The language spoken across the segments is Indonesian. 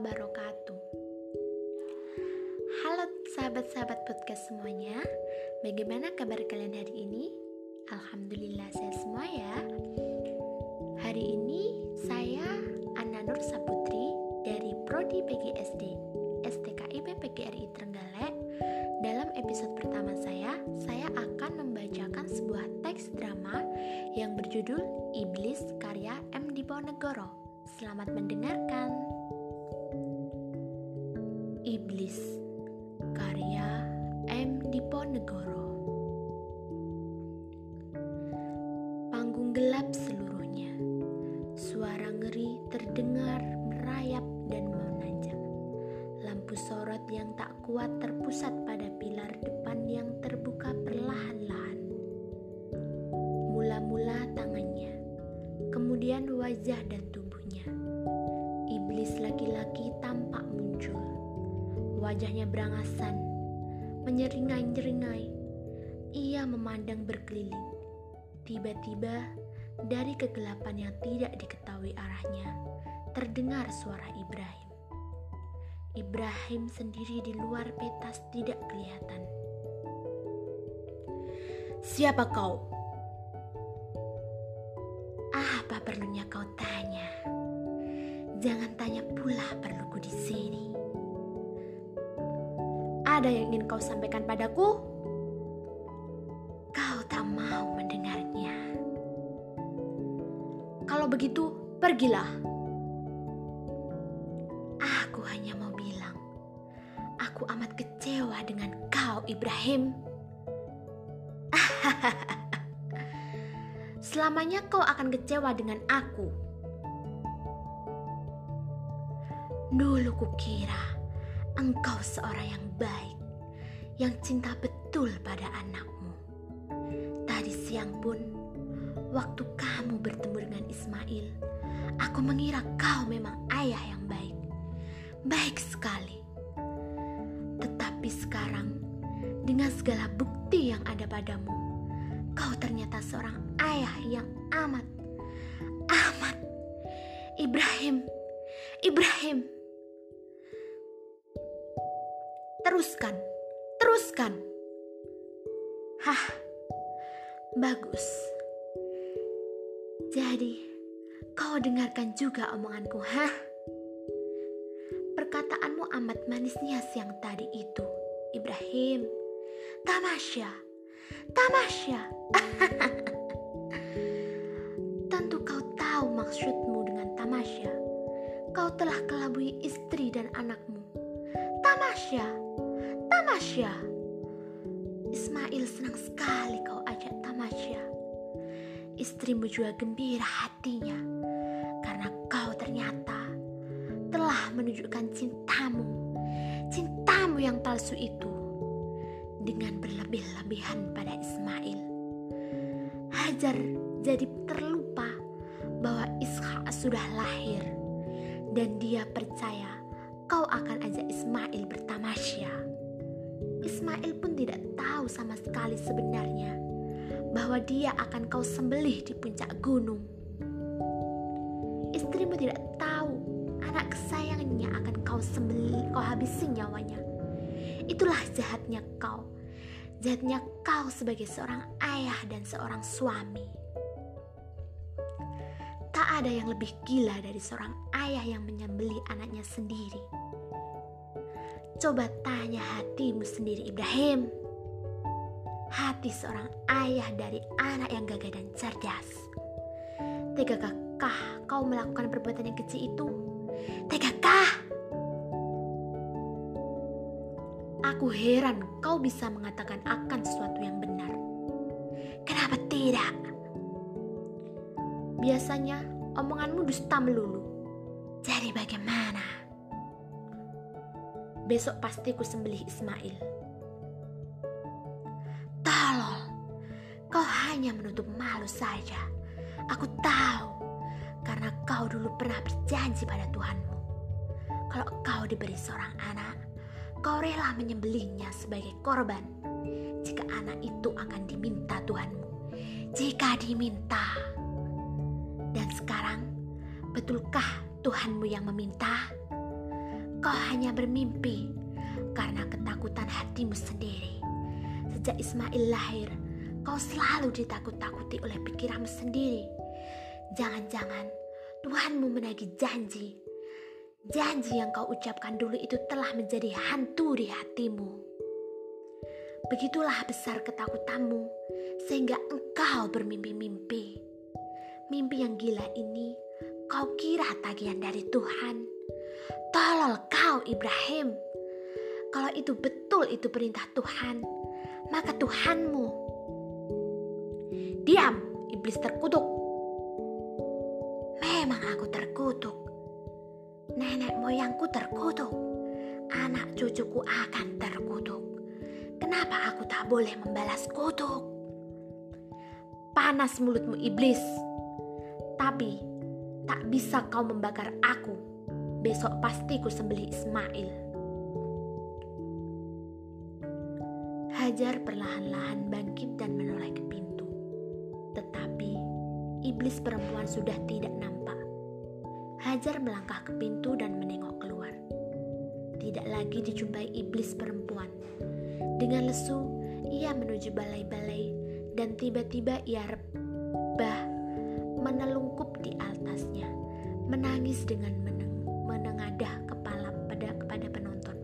wabarakatuh. Halo sahabat-sahabat podcast semuanya, bagaimana kabar kalian hari ini? Alhamdulillah saya semua ya. Hari ini saya Anna Nur Saputri dari Prodi PGSD STKIP PGRI Trenggalek. Dalam episode pertama saya, saya akan membacakan sebuah teks drama yang berjudul Iblis karya M. Diponegoro. Selamat mendengarkan. Iblis karya M. Diponegoro. Panggung gelap seluruhnya. Suara ngeri terdengar merayap dan menanjak. Lampu sorot yang tak kuat terpusat pada pilar depan yang terbuka perlahan-lahan. Mula-mula tangannya, kemudian wajah dan Wajahnya berangasan, menyeringai-nyeringai. Ia memandang berkeliling. Tiba-tiba, dari kegelapan yang tidak diketahui arahnya, terdengar suara Ibrahim. Ibrahim sendiri di luar petas tidak kelihatan. Siapa kau? Ada yang ingin kau sampaikan padaku? Kau tak mau mendengarnya. Kalau begitu, pergilah. Aku hanya mau bilang, aku amat kecewa dengan kau, Ibrahim. Selamanya kau akan kecewa dengan aku. Dulu kukira engkau seorang yang baik, yang cinta betul pada anakmu. Tadi siang pun, waktu kamu bertemu dengan Ismail, aku mengira kau memang ayah yang baik. Baik sekali. Tetapi sekarang, dengan segala bukti yang ada padamu, kau ternyata seorang ayah yang amat, amat. Ibrahim, Ibrahim. Teruskan, teruskan. Hah, bagus. Jadi, kau dengarkan juga omonganku, hah? Perkataanmu amat manisnya siang tadi itu, Ibrahim. Tamasya, tamasya. Tentu kau tahu maksudmu dengan tamasya. Kau telah kelabui istri dan anakmu. Tamasya, tamasya. Ismail senang sekali kau ajak tamasya. Istrimu juga gembira hatinya karena kau ternyata telah menunjukkan cintamu, cintamu yang palsu itu dengan berlebih-lebihan pada Ismail. Hajar jadi terlupa bahwa Ishak sudah lahir dan dia percaya kau akan ajak Ismail bertamasya. Ismail pun tidak tahu sama sekali sebenarnya bahwa dia akan kau sembelih di puncak gunung. Istrimu tidak tahu anak kesayangannya akan kau sembelih, kau habisi nyawanya. Itulah jahatnya kau. Jahatnya kau sebagai seorang ayah dan seorang suami. Tak ada yang lebih gila dari seorang ayah yang menyembelih anaknya sendiri Coba tanya hatimu sendiri Ibrahim. Hati seorang ayah dari anak yang gagah dan cerdas. Tegakah kau melakukan perbuatan yang kecil itu? Tegakah? Aku heran kau bisa mengatakan akan sesuatu yang benar. Kenapa tidak? Biasanya omonganmu dusta melulu. Jadi bagaimana? Besok pasti ku sembelih Ismail. Tolol, kau hanya menutup malu saja. Aku tahu, karena kau dulu pernah berjanji pada Tuhanmu. Kalau kau diberi seorang anak, kau rela menyembelihnya sebagai korban jika anak itu akan diminta Tuhanmu. Jika diminta. Dan sekarang, betulkah Tuhanmu yang meminta? Kau hanya bermimpi karena ketakutan hatimu sendiri. Sejak Ismail lahir, kau selalu ditakut-takuti oleh pikiranmu sendiri. Jangan-jangan Tuhanmu menagih janji. Janji yang kau ucapkan dulu itu telah menjadi hantu di hatimu. Begitulah besar ketakutanmu, sehingga engkau bermimpi-mimpi. Mimpi yang gila ini kau kira tagihan dari Tuhan. Tolol kau Ibrahim. Kalau itu betul itu perintah Tuhan, maka Tuhanmu. Diam, iblis terkutuk. Memang aku terkutuk. Nenek moyangku terkutuk. Anak cucuku akan terkutuk. Kenapa aku tak boleh membalas kutuk? Panas mulutmu iblis. Tapi tak bisa kau membakar aku. Besok pasti ku sembelih Ismail. Hajar perlahan-lahan bangkit dan menoleh ke pintu. Tetapi iblis perempuan sudah tidak nampak. Hajar melangkah ke pintu dan menengok keluar. Tidak lagi dijumpai iblis perempuan dengan lesu, ia menuju balai-balai dan tiba-tiba ia rebah menelungkup di atasnya, menangis dengan meneng menengadah kepala pada kepada penonton.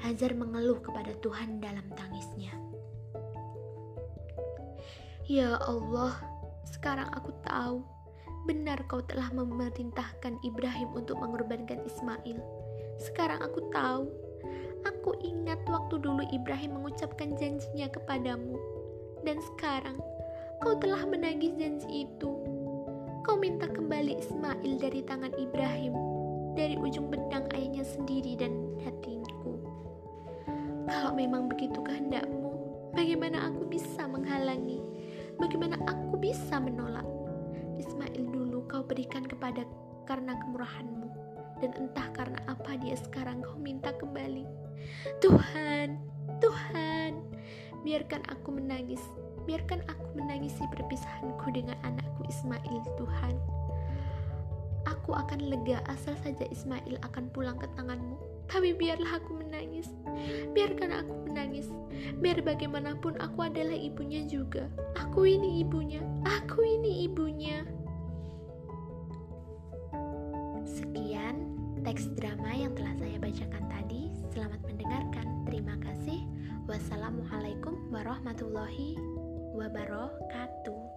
Hajar mengeluh kepada Tuhan dalam tangisnya. Ya Allah, sekarang aku tahu benar kau telah memerintahkan Ibrahim untuk mengorbankan Ismail. Sekarang aku tahu Aku ingat waktu dulu Ibrahim mengucapkan janjinya kepadamu, dan sekarang kau telah menagih janji itu. Kau minta kembali Ismail dari tangan Ibrahim, dari ujung pedang ayahnya sendiri dan hatiku. Kalau memang begitu kehendakmu, bagaimana aku bisa menghalangi? Bagaimana aku bisa menolak? Ismail dulu kau berikan kepada karena kemurahanmu dan entah karena apa dia sekarang kau minta kembali. Tuhan, Tuhan, biarkan aku menangis, biarkan aku menangisi perpisahanku dengan anakku Ismail, Tuhan. Aku akan lega asal saja Ismail akan pulang ke tanganmu. Tapi biarlah aku menangis, biarkan aku menangis. Biar bagaimanapun aku adalah ibunya juga. Aku ini ibunya, aku ini ibunya. Sekian teks drama yang telah saya bacakan tadi. Selamat mendengarkan. Terima kasih. Wassalamualaikum warahmatullahi wabarakatuh.